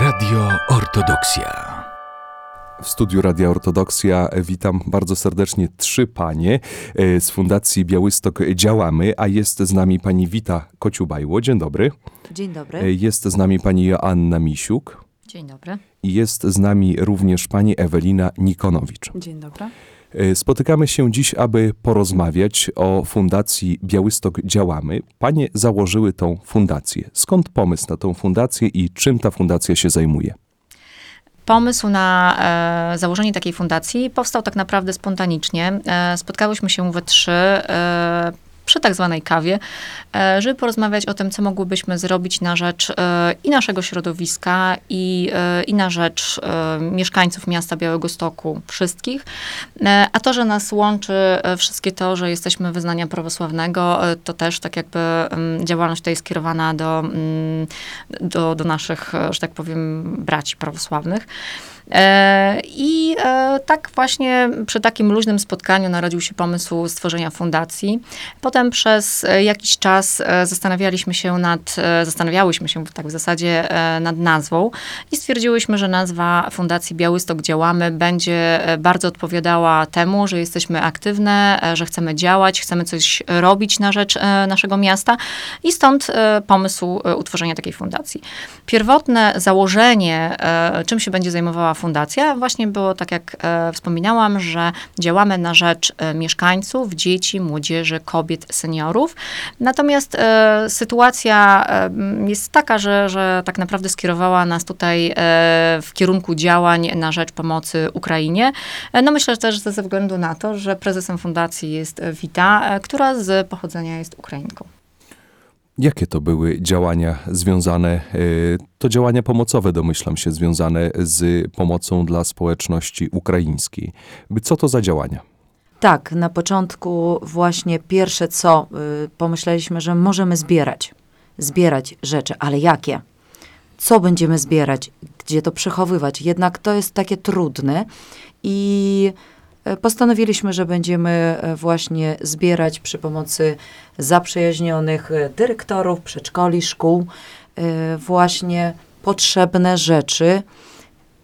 Radio Ortodoksja. W studiu Radia Ortodoksja witam bardzo serdecznie trzy panie e, z Fundacji Białystok Działamy, a jest z nami pani Wita Kociubajło. Dzień dobry. Dzień dobry. E, Jest z nami pani Joanna Misiuk Dzień dobry. i jest z nami również pani Ewelina Nikonowicz. Dzień dobry. E, Spotykamy się dziś, aby porozmawiać o Fundacji Białystok Działamy. Panie założyły tą fundację. Skąd pomysł na tą fundację i czym ta fundacja się zajmuje? Pomysł na e, założenie takiej fundacji powstał tak naprawdę spontanicznie. E, spotkałyśmy się we trzy e, przy tak zwanej kawie, e, żeby porozmawiać o tym, co mogłybyśmy zrobić na rzecz e, i naszego środowiska, i, e, i na rzecz mieszkańców miasta Białego Stoku, wszystkich. A to, że nas łączy wszystkie to, że jesteśmy wyznania prawosławnego, to też tak jakby em, działalność tutaj jest skierowana do, mm, do, do naszych, że tak powiem, braci prawosławnych. E, I e, tak właśnie przy takim luźnym spotkaniu narodził się pomysł stworzenia fundacji. Potem przez e, jakiś czas zastanawialiśmy się nad, zastanawiałyśmy się tak w zasadzie nad nazwą i stwierdziłyśmy, że nazwa Fundacji Białystok Działamy będzie bardzo odpowiadała temu, że jesteśmy aktywne, że chcemy działać, chcemy coś robić na rzecz naszego miasta i stąd pomysł utworzenia takiej fundacji. Pierwotne założenie, czym się będzie zajmowała fundacja, właśnie było tak jak e, wspominałam, że działamy na rzecz e, mieszkańców, dzieci, młodzieży, kobiet, seniorów. Natomiast e, sytuacja jest taka, że, że tak naprawdę skierowała nas tutaj w kierunku działań na rzecz pomocy Ukrainie. No myślę że też ze względu na to, że prezesem fundacji jest Wita, która z pochodzenia jest Ukrainką. Jakie to były działania związane, y, to działania pomocowe, domyślam się, związane z pomocą dla społeczności ukraińskiej? Co to za działania? Tak, na początku właśnie pierwsze co, y, pomyśleliśmy, że możemy zbierać. Zbierać rzeczy, ale jakie? Co będziemy zbierać? Gdzie to przechowywać? Jednak to jest takie trudne i postanowiliśmy, że będziemy y, właśnie zbierać przy pomocy zaprzyjaźnionych y, dyrektorów przedszkoli, szkół, właśnie potrzebne rzeczy,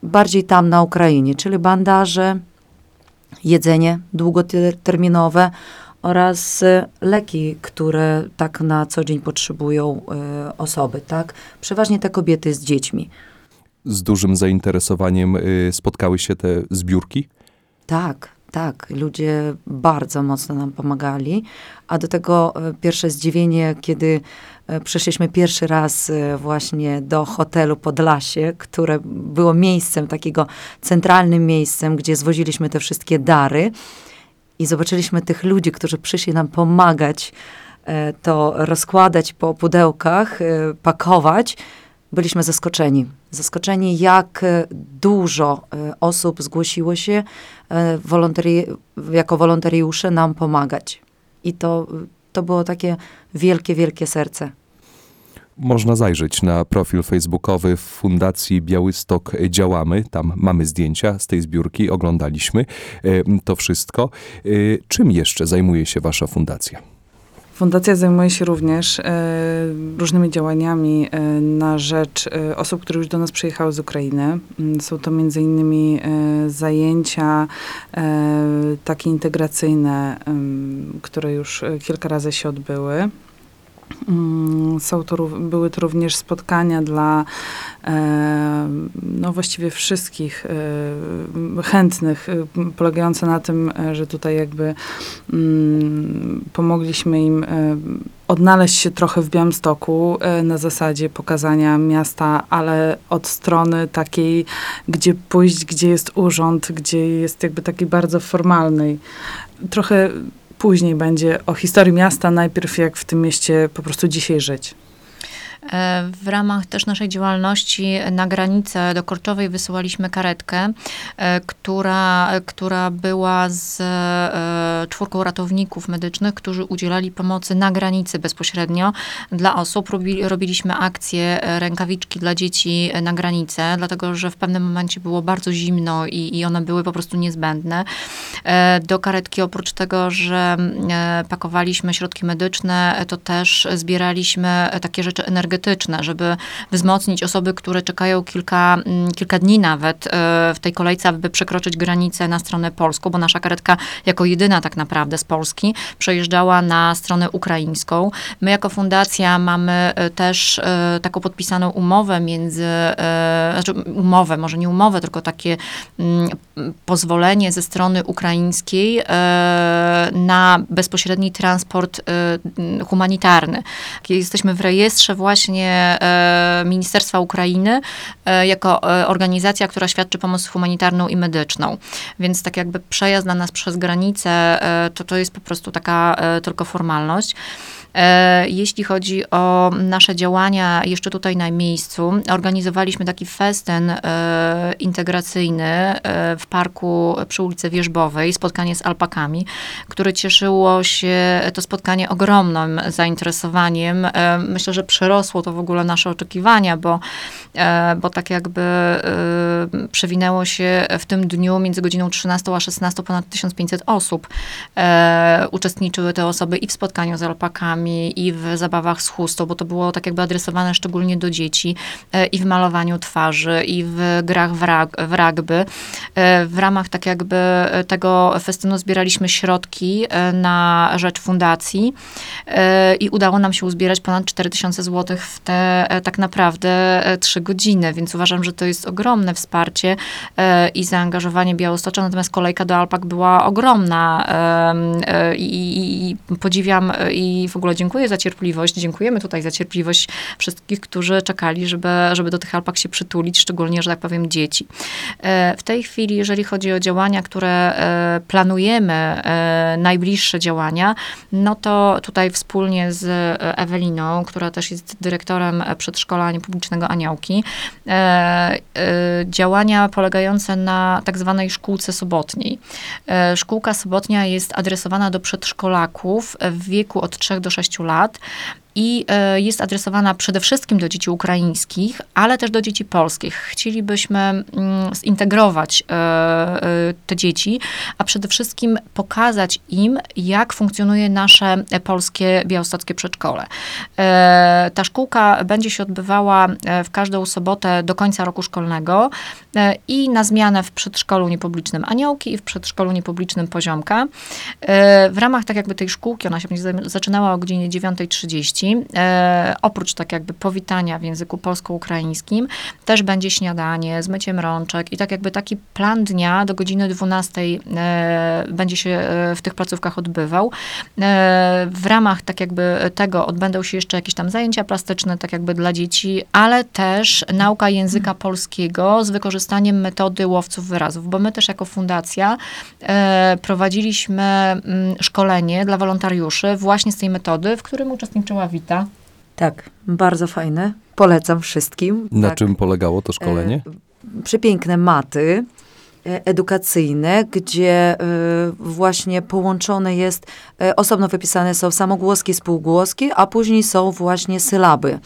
bardziej tam na Ukrainie, czyli bandaże, jedzenie długoterminowe oraz leki, które tak na co dzień potrzebują osoby, tak? Przeważnie te kobiety z dziećmi. Z dużym zainteresowaniem y, spotkały się te zbiórki? Tak, tak. Ludzie bardzo mocno nam pomagali, a do tego y, pierwsze zdziwienie, kiedy y, przyszliśmy pierwszy raz y, właśnie do hotelu Podlasie, które było miejscem, takiego centralnym miejscem, gdzie zwoziliśmy te wszystkie dary i zobaczyliśmy tych ludzi, którzy przyszli nam pomagać e, to rozkładać po pudełkach, e, pakować, byliśmy zaskoczeni. Zaskoczeni, jak e, dużo e, osób zgłosiło się e, wolontari- jako wolontariusze nam pomagać. I to, to było takie wielkie, wielkie serce. Można zajrzeć na profil facebookowy Fundacji Białystok Działamy. Tam mamy zdjęcia z tej zbiórki, oglądaliśmy to wszystko. Czym jeszcze zajmuje się wasza fundacja? Fundacja zajmuje się również e, różnymi działaniami e, na rzecz e, osób, które już do nas przyjechały z Ukrainy. Mm, Są to między innymi zajęcia takie integracyjne, które już kilka razy się odbyły. Mm, Są to, były to również spotkania dla e, no właściwie wszystkich e, chętnych, e, polegające na tym, że tutaj jakby mm, pomogliśmy im odnaleźć się trochę w Białymstoku na zasadzie pokazania miasta, ale od strony takiej, gdzie pójść, gdzie jest urząd, gdzie jest jakby takiej bardzo formalnej. Trochę później będzie o historii miasta, najpierw jak w tym mieście po prostu dzisiaj żyć. E, W ramach też naszej działalności na granicę do Korczowej wysyłaliśmy karetkę, e, która, która była z e, czwórką ratowników medycznych, którzy udzielali pomocy na granicy bezpośrednio dla osób. Robi, robiliśmy akcję rękawiczki dla dzieci na granicę, dlatego że w pewnym momencie było bardzo zimno i, i one były po prostu niezbędne. Do karetki oprócz tego, że pakowaliśmy środki medyczne, to też zbieraliśmy takie rzeczy energetyczne, energetyczne, żeby wzmocnić osoby, które czekają kilka, mm, kilka dni nawet e, w tej kolejce, aby przekroczyć granicę na stronę polską, bo nasza karetka jako jedyna tak naprawdę z Polski przejeżdżała na stronę ukraińską. My jako fundacja mamy e, też e, taką podpisaną umowę między, znaczy umowę, może nie umowę, tylko takie mm, pozwolenie ze strony ukraińskiej na bezpośredni transport humanitarny. Jesteśmy w rejestrze właśnie e, Ministerstwa Ukrainy e, jako e, organizacja, która świadczy pomoc humanitarną i medyczną. Więc tak jakby przejazd dla nas przez granicę, to to jest po prostu taka tylko formalność. E, Jeśli chodzi o nasze działania jeszcze tutaj na miejscu, organizowaliśmy taki festyn e, integracyjny e, w parku przy ulicy Wierzbowej, spotkanie z alpakami, które cieszyło się to spotkanie ogromnym zainteresowaniem. Myślę, że przerosło to w ogóle nasze oczekiwania, bo, bo tak jakby przewinęło się w tym dniu między godziną 13 a 16 ponad 1500 osób uczestniczyły te osoby i w spotkaniu z alpakami, i w zabawach z chustą, bo to było tak jakby adresowane szczególnie do dzieci, e, i w malowaniu twarzy, i w grach w, rag, w rugby. E, w ramach tak jakby tego festynu zbieraliśmy środki e, na rzecz fundacji e, i udało nam się uzbierać ponad 4000 zł w te e, tak naprawdę e, trzy godziny, więc uważam, że to jest ogromne wsparcie e, i zaangażowanie Białostocza, natomiast kolejka do Alpak była ogromna e, i, i podziwiam e, i w ogóle dziękuję za cierpliwość, dziękujemy tutaj za cierpliwość wszystkich, którzy czekali, żeby, żeby do tych Alpak się przytulić, szczególnie, że tak powiem, dzieci. E, W tej chwili, jeżeli chodzi o działania, które e, planujemy, e, najbliższe działania, no to tutaj wspólnie z Eweliną, która też jest dyrektorem przedszkola niepublicznego Aniołki, działania polegające na tak zwanej szkółce sobotniej. Szkółka sobotnia jest adresowana do przedszkolaków w wieku od 3 do 6 lat i e, jest adresowana przede wszystkim do dzieci ukraińskich, ale też do dzieci polskich. Chcielibyśmy mm, zintegrować e, e, te dzieci, a przede wszystkim pokazać im, jak funkcjonuje nasze polskie białostockie przedszkole. Ta szkółka będzie się odbywała w każdą sobotę do końca roku szkolnego i na zmianę w przedszkolu niepublicznym Aniołki i w przedszkolu niepublicznym Poziomka. W ramach tak jakby tej szkółki, ona się będzie za- zaczynała o godzinie 9.30, e, oprócz tak jakby powitania w języku polsko-ukraińskim, też będzie śniadanie z myciem rączek i tak jakby taki plan dnia do godziny 12 e, będzie się e, w tych placówkach odbywał. E, w ramach tak jakby tego odbędą się jeszcze jakieś tam zajęcia plastyczne, tak jakby dla dzieci, ale też nauka języka polskiego z wykorzystaniem metody łowców wyrazów, bo my też jako fundacja e, prowadziliśmy mm, szkolenie dla wolontariuszy właśnie z tej metody, w którym uczestniczyła Wita. Tak, bardzo fajne. Polecam wszystkim. Na tak. czym polegało to szkolenie? E, przepiękne maty e, edukacyjne, gdzie e, właśnie połączone jest, e, osobno wypisane są samogłoski, spółgłoski, a później są właśnie sylaby.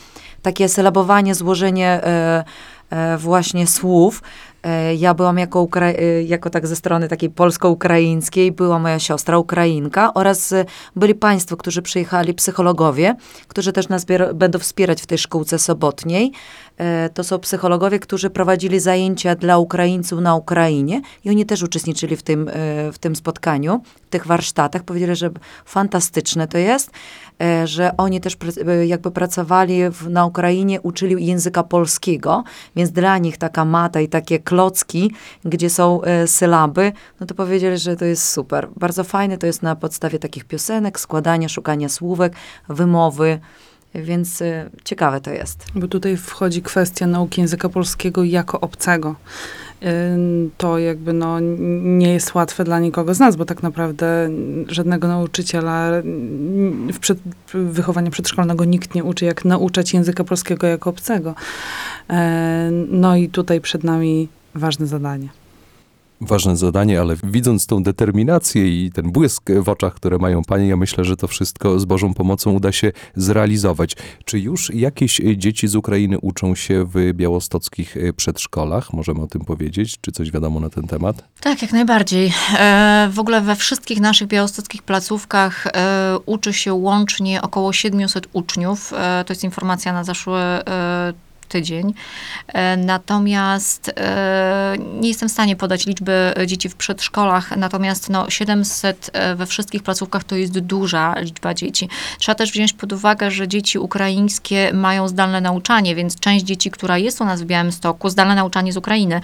Takie sylabowanie, złożenie właśnie słów. E, Ja byłam jako, Ukra- e, jako tak ze strony takiej polsko-ukraińskiej, była moja siostra Ukrainka oraz e, byli państwo, którzy przyjechali, psychologowie, którzy też nas bier- będą wspierać w tej szkółce sobotniej. To są psychologowie, którzy prowadzili zajęcia dla Ukraińców na Ukrainie i oni też uczestniczyli w tym, w tym spotkaniu, w tych warsztatach. Powiedzieli, że fantastyczne to jest, że oni też e, jakby pracowali w, na Ukrainie, uczyli języka polskiego, więc dla nich taka mata i takie klocki, gdzie są e, sylaby, no to powiedzieli, że to jest super. Bardzo fajne to jest na podstawie takich piosenek, składania, szukania słówek, wymowy, więc e, ciekawe to jest. Bo tutaj wchodzi kwestia nauki języka polskiego jako obcego. To jakby no, nie jest łatwe dla nikogo z nas, bo tak naprawdę żadnego nauczyciela w przed, wychowania przedszkolnego nikt nie uczy, jak nauczać języka polskiego jako obcego. No i tutaj przed nami ważne zadanie. Ważne zadanie, ale widząc tą determinację i ten błysk w oczach, które mają panie, ja myślę, że to wszystko z Bożą pomocą uda się zrealizować. Czy już jakieś dzieci z Ukrainy uczą się w białostockich przedszkolach? Możemy o tym powiedzieć? Czy coś wiadomo na ten temat? Tak, jak najbardziej. E, w ogóle we wszystkich naszych białostockich placówkach e, uczy się łącznie około 700 uczniów. E, to jest informacja na zeszły tydzień. E, Natomiast e, nie jestem w stanie podać liczby dzieci w przedszkolach, natomiast no, 700 e, we wszystkich placówkach to jest duża liczba dzieci. Trzeba też wziąć pod uwagę, że dzieci ukraińskie mają zdalne nauczanie, więc część dzieci, która jest u nas w Białymstoku, zdalne nauczanie z Ukrainy,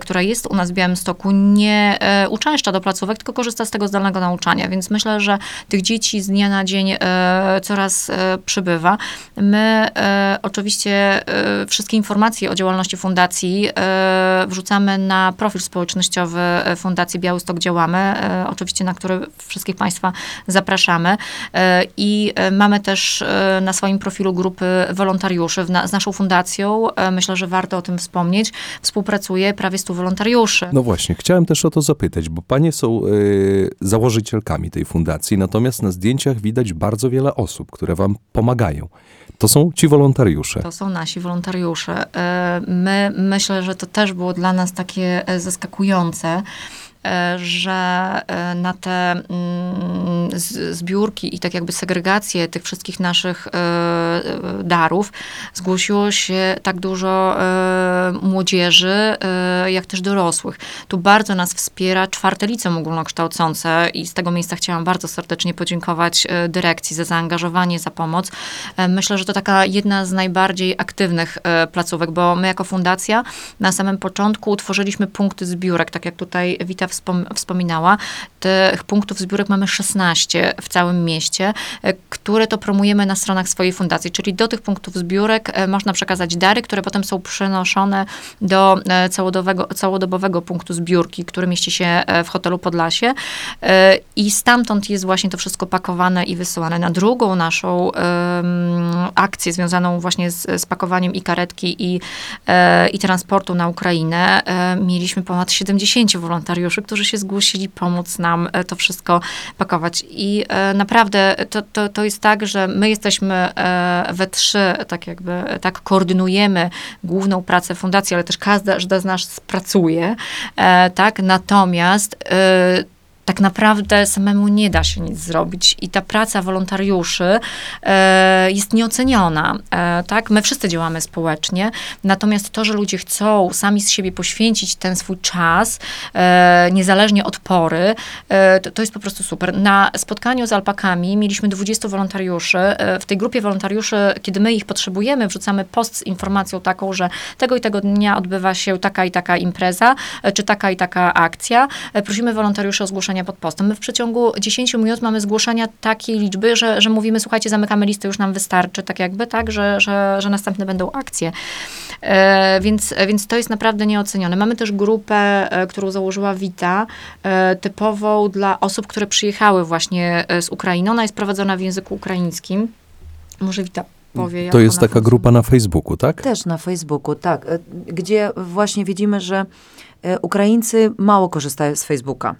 która jest u nas w Białymstoku, nie uczęszcza do placówek, tylko korzysta z tego zdalnego nauczania, więc myślę, że tych dzieci z dnia na dzień coraz przybywa. My oczywiście wszystkie informacje o działalności fundacji e, wrzucamy na profil społecznościowy e, Fundacji Białystok Działamy, e, oczywiście na który wszystkich Państwa zapraszamy. E, I e, mamy też e, na swoim profilu grupy wolontariuszy na, z naszą fundacją. E, Myślę, że warto o tym wspomnieć. Współpracuje prawie 100 wolontariuszy. No właśnie, chciałem też o to zapytać, bo panie są e, założycielkami tej fundacji, natomiast na zdjęciach widać bardzo wiele osób, które wam pomagają. To są ci wolontariusze. To są nasi wolontariusze. E, My myślę, że to też było dla nas takie e, zaskakujące, że e, na te mm, zbiórki i tak jakby segregację tych wszystkich naszych e, e, darów zgłosiło się tak dużo e, młodzieży, e, jak też dorosłych. Tu bardzo nas wspiera czwarte liceum ogólnokształcące i z tego miejsca chciałam bardzo serdecznie podziękować e, dyrekcji za zaangażowanie, za pomoc. E, Myślę, że to taka jedna z najbardziej aktywnych e, placówek, bo my jako fundacja na samym początku utworzyliśmy punkty zbiórek, tak jak tutaj Wita wspom- wspominała. Tych punktów zbiórek mamy 16 w całym mieście, e, które to promujemy na stronach swojej fundacji, czyli do tych punktów zbiórek e, można przekazać dary, które potem są przenoszone do e, całodobowego punktu zbiórki, który mieści się w hotelu Podlasie i stamtąd jest właśnie to wszystko pakowane i wysyłane. Na drugą naszą akcję związaną właśnie z, z pakowaniem i karetki i, i transportu na Ukrainę mieliśmy ponad 70 wolontariuszy, którzy się zgłosili pomóc nam e, to wszystko pakować. I e, naprawdę to, to, to jest tak, że my jesteśmy e, we trzy, tak jakby, tak koordynujemy główną pracę fundacji, ale też każda, z nas pracuje, tak? Natomiast tak naprawdę samemu nie da się nic zrobić i ta praca wolontariuszy e, jest nieoceniona, e, tak? My wszyscy działamy społecznie, natomiast to, że ludzie chcą sami z siebie poświęcić ten swój czas, e, niezależnie od pory, e, to, to jest po prostu super. Na spotkaniu z alpakami mieliśmy 20 wolontariuszy. E, w tej grupie wolontariuszy, kiedy my ich potrzebujemy, wrzucamy post z informacją taką, że tego i tego dnia odbywa się taka i taka impreza, e, czy taka i taka akcja. Prosimy wolontariuszy o zgłoszenia pod postem. My w przeciągu 10 minut mamy zgłoszenia takiej liczby, że, że mówimy, słuchajcie, zamykamy listę, już nam wystarczy, tak jakby, tak, że, że, że następne będą akcje. E, więc, więc to jest naprawdę nieocenione. Mamy też grupę, e, którą założyła Wita, e, typową dla osób, które przyjechały właśnie e, z Ukrainy. Ona jest prowadzona w języku ukraińskim. Może Wita powie, To jest taka grupa na Facebooku, tak? Też na Facebooku, tak. e, Gdzie właśnie widzimy, że Ukraińcy mało korzystają z Facebooka.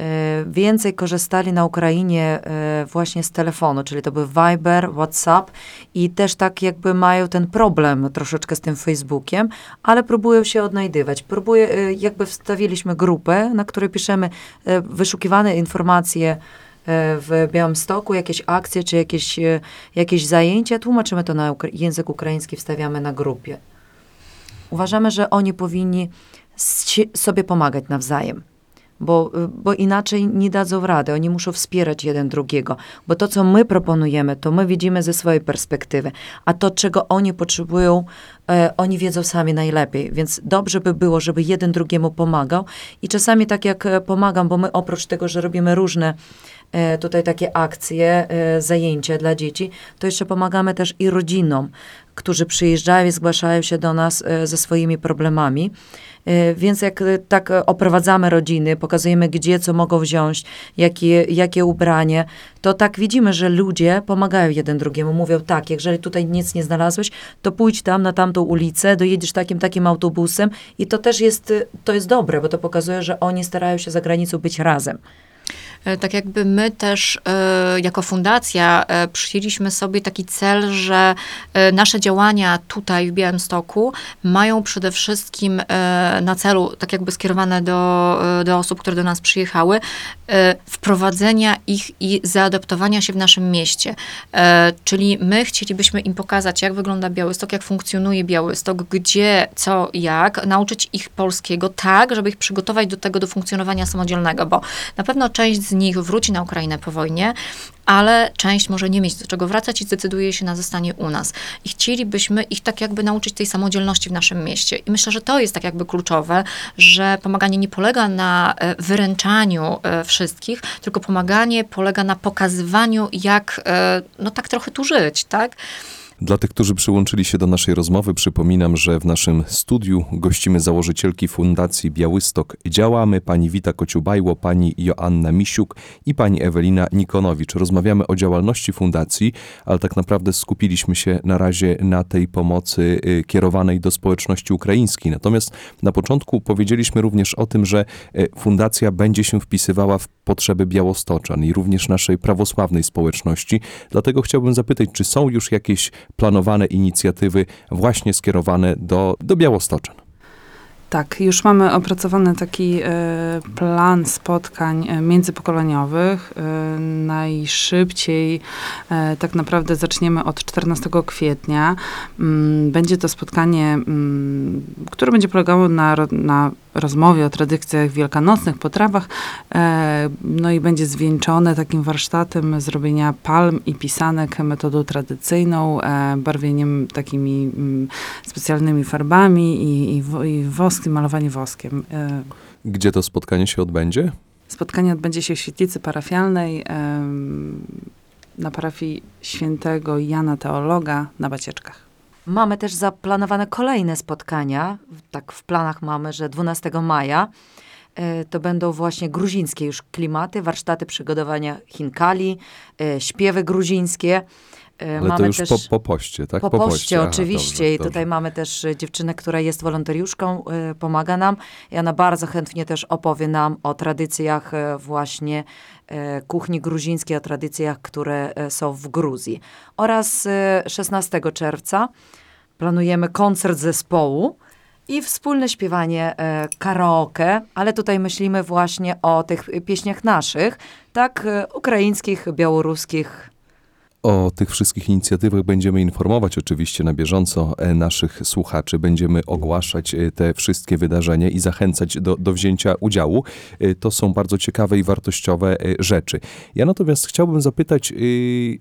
E, Więcej korzystali na Ukrainie e, właśnie z telefonu, czyli to był Viber, WhatsApp i też tak jakby mają ten problem troszeczkę z tym Facebookiem, ale próbują się odnajdywać. Próbuję, e, jakby wstawiliśmy grupę, na której piszemy wyszukiwane informacje w Białymstoku, jakieś akcje czy jakieś, jakieś zajęcia, tłumaczymy to na język ukraiński, wstawiamy na grupie. Uważamy, że oni powinni sobie pomagać nawzajem, bo, bo inaczej nie dadzą rady. Oni muszą wspierać jeden drugiego, bo to, co my proponujemy, to my widzimy ze swojej perspektywy, a to, czego oni potrzebują, e, oni wiedzą sami najlepiej. Więc dobrze by było, żeby jeden drugiemu pomagał i czasami tak jak e, pomagam, bo my oprócz tego, że robimy różne e, tutaj takie akcje, e, zajęcia dla dzieci, to jeszcze pomagamy też i rodzinom, którzy przyjeżdżają i zgłaszają się do nas e, ze swoimi problemami. E, Więc jak e, tak e, oprowadzamy rodziny, pokazujemy gdzie, co mogą wziąć, jakie, jakie ubranie, to tak widzimy, że ludzie pomagają jeden drugiemu. Mówią tak, jeżeli tutaj nic nie znalazłeś, to pójdź tam na tamtą ulicę, dojedziesz takim, takim autobusem i to też jest, to jest dobre, bo to pokazuje, że oni starają się za granicą być razem. Tak jakby my też jako fundacja e, przyjęliśmy sobie taki cel, że e, nasze działania tutaj w Białymstoku mają przede wszystkim e, na celu, tak jakby skierowane do, do osób, które do nas przyjechały, wprowadzenia ich i zaadaptowania się w naszym mieście. Czyli my chcielibyśmy im pokazać, jak wygląda Białystok, jak funkcjonuje Białystok, gdzie, co, jak, nauczyć ich polskiego tak, żeby ich przygotować do tego, do funkcjonowania samodzielnego, bo na pewno część z nich wróci na Ukrainę po wojnie, ale część może nie mieć do czego wracać i zdecyduje się na zostanie u nas. I chcielibyśmy ich tak jakby nauczyć tej samodzielności w naszym mieście. I myślę, że to jest tak jakby kluczowe, że pomaganie nie polega na e, wyręczaniu e, wszystkich, tylko pomaganie polega na pokazywaniu, jak e, no tak trochę tu żyć, tak? Dla tych, którzy przyłączyli się do naszej rozmowy, przypominam, że w naszym studiu gościmy założycielki Fundacji Białystok Działamy, pani Wita Kociubajło, pani Joanna Misiuk i pani Ewelina Nikonowicz. Rozmawiamy o działalności fundacji, ale tak naprawdę skupiliśmy się na razie na tej pomocy y, kierowanej do społeczności ukraińskiej. Natomiast na początku powiedzieliśmy również o tym, że y, fundacja będzie się wpisywała w potrzeby Białostoczan i również naszej prawosławnej społeczności. Dlatego chciałbym zapytać, czy są już jakieś planowane inicjatywy właśnie skierowane do, do Białostoczan? Tak, już mamy opracowany taki e, plan spotkań e, międzypokoleniowych. E, najszybciej tak naprawdę zaczniemy od 14 kwietnia. Mm, będzie to spotkanie, mm, które będzie polegało na, na rozmowie o tradycjach wielkanocnych, potrawach, e, no i będzie zwieńczone takim warsztatem zrobienia palm i pisanek metodą tradycyjną, e, barwieniem takimi mm, specjalnymi farbami i, i, i woskiem, malowanie woskiem. E, Gdzie to spotkanie się odbędzie? Spotkanie odbędzie się w świetlicy parafialnej na parafii świętego Jana Teologa na Bacieczkach. Mamy też zaplanowane kolejne spotkania. Tak w planach mamy, że 12 maja e, to będą właśnie gruzińskie już klimaty, warsztaty przygotowania chinkali, e, śpiewy gruzińskie. E, Ale to już po, po poście, tak? po poście, Aha, oczywiście. dobrze, I tutaj dobrze. mamy też dziewczynę, która jest wolontariuszką, e, pomaga nam i ona bardzo chętnie też opowie nam o tradycjach e, właśnie kuchni gruzińskiej, o tradycjach, które są w Gruzji. Oraz e, 16 czerwca planujemy koncert zespołu i wspólne śpiewanie karaoke, ale tutaj myślimy właśnie o tych pieśniach naszych, tak, ukraińskich, białoruskich, O tych wszystkich inicjatywach będziemy informować oczywiście na bieżąco e, naszych słuchaczy. Będziemy ogłaszać e, te wszystkie wydarzenia i zachęcać do, do wzięcia udziału. E, To są bardzo ciekawe i wartościowe rzeczy. Ja natomiast chciałbym zapytać,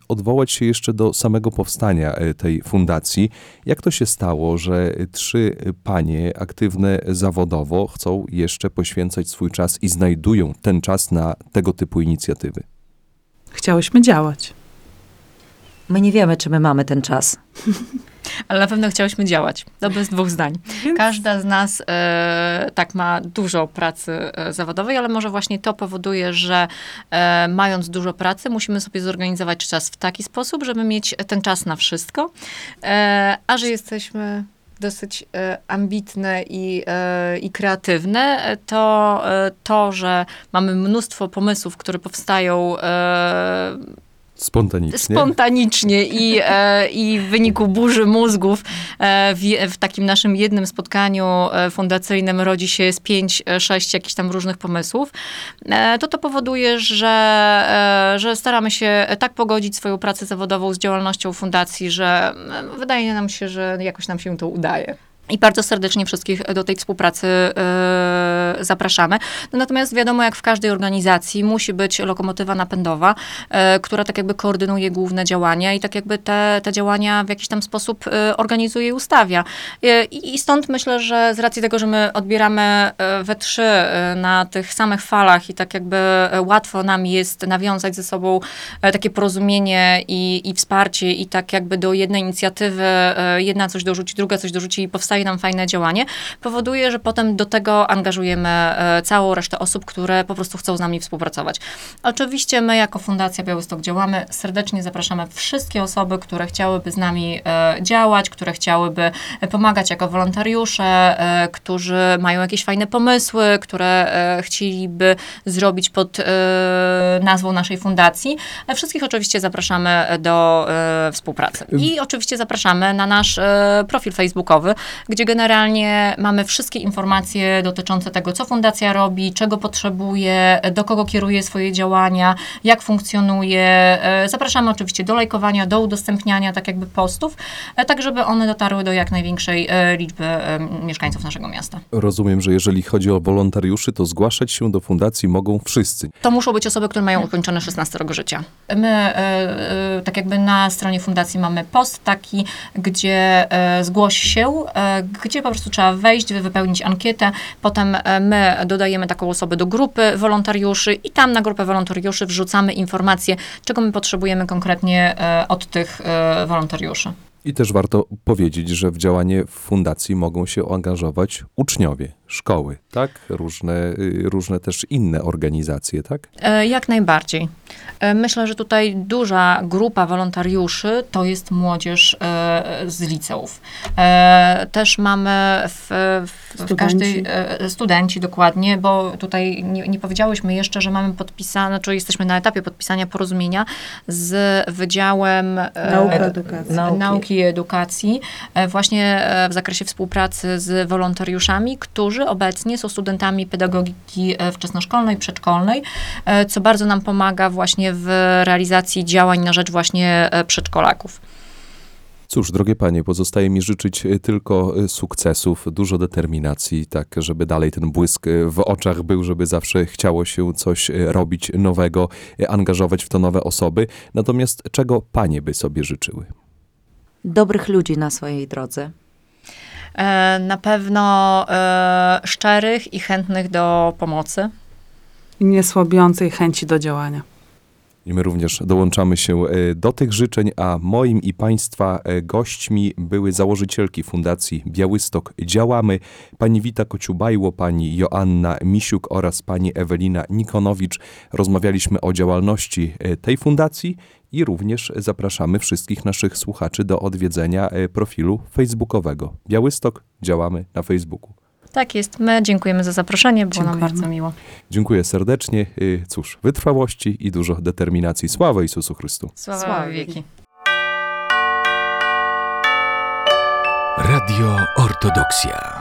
odwołać się jeszcze do samego powstania tej fundacji. Jak to się stało, że trzy panie aktywne zawodowo chcą jeszcze poświęcać swój czas i znajdują ten czas na tego typu inicjatywy? Chciałyśmy działać. My nie wiemy, czy my mamy ten czas. Ale na pewno chciałyśmy działać. To bez dwóch zdań. Każda z nas e, tak ma dużo pracy e, zawodowej, ale może właśnie to powoduje, że e, mając dużo pracy, musimy sobie zorganizować czas w taki sposób, żeby mieć ten czas na wszystko. E, a że jesteśmy dosyć e, ambitne i, e, i kreatywne, e, to e, to, że mamy mnóstwo pomysłów, które powstają e, Spontanicznie? spontanicznie i, e, i w wyniku burzy mózgów e, w, w takim naszym jednym spotkaniu e, fundacyjnym rodzi się z pięć, sześć jakichś tam różnych pomysłów, to to powoduje, że, że staramy się tak pogodzić swoją pracę zawodową z działalnością fundacji, że wydaje nam się, że jakoś nam się to udaje. I bardzo serdecznie wszystkich do tej współpracy e, zapraszamy. No natomiast wiadomo, jak w każdej organizacji musi być lokomotywa napędowa, e, która tak jakby koordynuje główne działania i tak jakby te, te działania w jakiś tam sposób e, organizuje i ustawia. I, I stąd myślę, że z racji tego, że my odbieramy we trzy na tych samych falach i tak jakby łatwo nam jest nawiązać ze sobą takie porozumienie i, i wsparcie i tak jakby do jednej inicjatywy jedna coś dorzuci, druga coś dorzuci i powstaje nam fajne działanie, powoduje, że potem do tego angażujemy e, całą resztę osób, które po prostu chcą z nami współpracować. Oczywiście my jako Fundacja Białystok działamy, serdecznie zapraszamy wszystkie osoby, które chciałyby z nami e, działać, które chciałyby e, pomagać jako wolontariusze, którzy mają jakieś fajne pomysły, które chcieliby zrobić pod nazwą naszej fundacji. Wszystkich oczywiście zapraszamy do współpracy. I oczywiście zapraszamy na nasz profil facebookowy, gdzie generalnie mamy wszystkie informacje dotyczące tego, co fundacja robi, czego potrzebuje, do kogo kieruje swoje działania, jak funkcjonuje. E, Zapraszamy oczywiście do lajkowania, do udostępniania tak jakby postów, e, tak żeby one dotarły do jak największej e, liczby mieszkańców naszego miasta. Rozumiem, że jeżeli chodzi o wolontariuszy, to zgłaszać się do fundacji mogą wszyscy. To muszą być osoby, które mają ukończone 16 rok życia. My, tak jakby na stronie fundacji mamy post taki, gdzie zgłoś się, gdzie po prostu trzeba wejść, wy- wypełnić ankietę, potem e, my dodajemy taką osobę do grupy wolontariuszy i tam na grupę wolontariuszy wrzucamy informacje, czego my potrzebujemy konkretnie e, od tych e, wolontariuszy. I też warto powiedzieć, że w działanie fundacji mogą się angażować uczniowie, szkoły, tak? Różne, y, różne też inne organizacje, tak? E, Jak najbardziej. E, Myślę, że tutaj duża grupa wolontariuszy to jest młodzież e, z liceów. Też mamy w, w, każdej, studenci dokładnie, bo tutaj nie, nie powiedziałyśmy jeszcze, że mamy podpisane, czy jesteśmy na etapie podpisania porozumienia z Wydziałem Nauka, edu- edukacja. nauki. Nauki i edukacji, e, właśnie e, w zakresie współpracy z wolontariuszami, którzy obecnie są studentami pedagogiki e, wczesnoszkolnej, przedszkolnej, co bardzo nam pomaga właśnie w realizacji działań na rzecz właśnie przedszkolaków. Cóż, drogie panie, pozostaje mi życzyć tylko sukcesów, dużo determinacji, tak, żeby dalej ten błysk w oczach był, żeby zawsze chciało się coś robić nowego, angażować w to nowe osoby. Natomiast czego panie by sobie życzyły? Dobrych ludzi na swojej drodze. E, Na pewno e, szczerych i chętnych do pomocy. I niesłabiącej chęci do działania. I my również dołączamy się e, do tych życzeń, a moim i Państwa e, gośćmi były założycielki Fundacji Białystok Działamy, pani Wita Kociubajło, pani Joanna Misiuk oraz pani Ewelina Nikonowicz. Rozmawialiśmy o działalności e, tej fundacji i również zapraszamy wszystkich naszych słuchaczy do odwiedzenia profilu facebookowego. Białystok Działamy na Facebooku. Tak jest. My dziękujemy za zaproszenie, było nam bardzo miło. Dziękuję serdecznie. E, Cóż, wytrwałości i dużo determinacji. Sława Jezusu Chrystu. Sława Sława wieki. Radio Ortodoksja.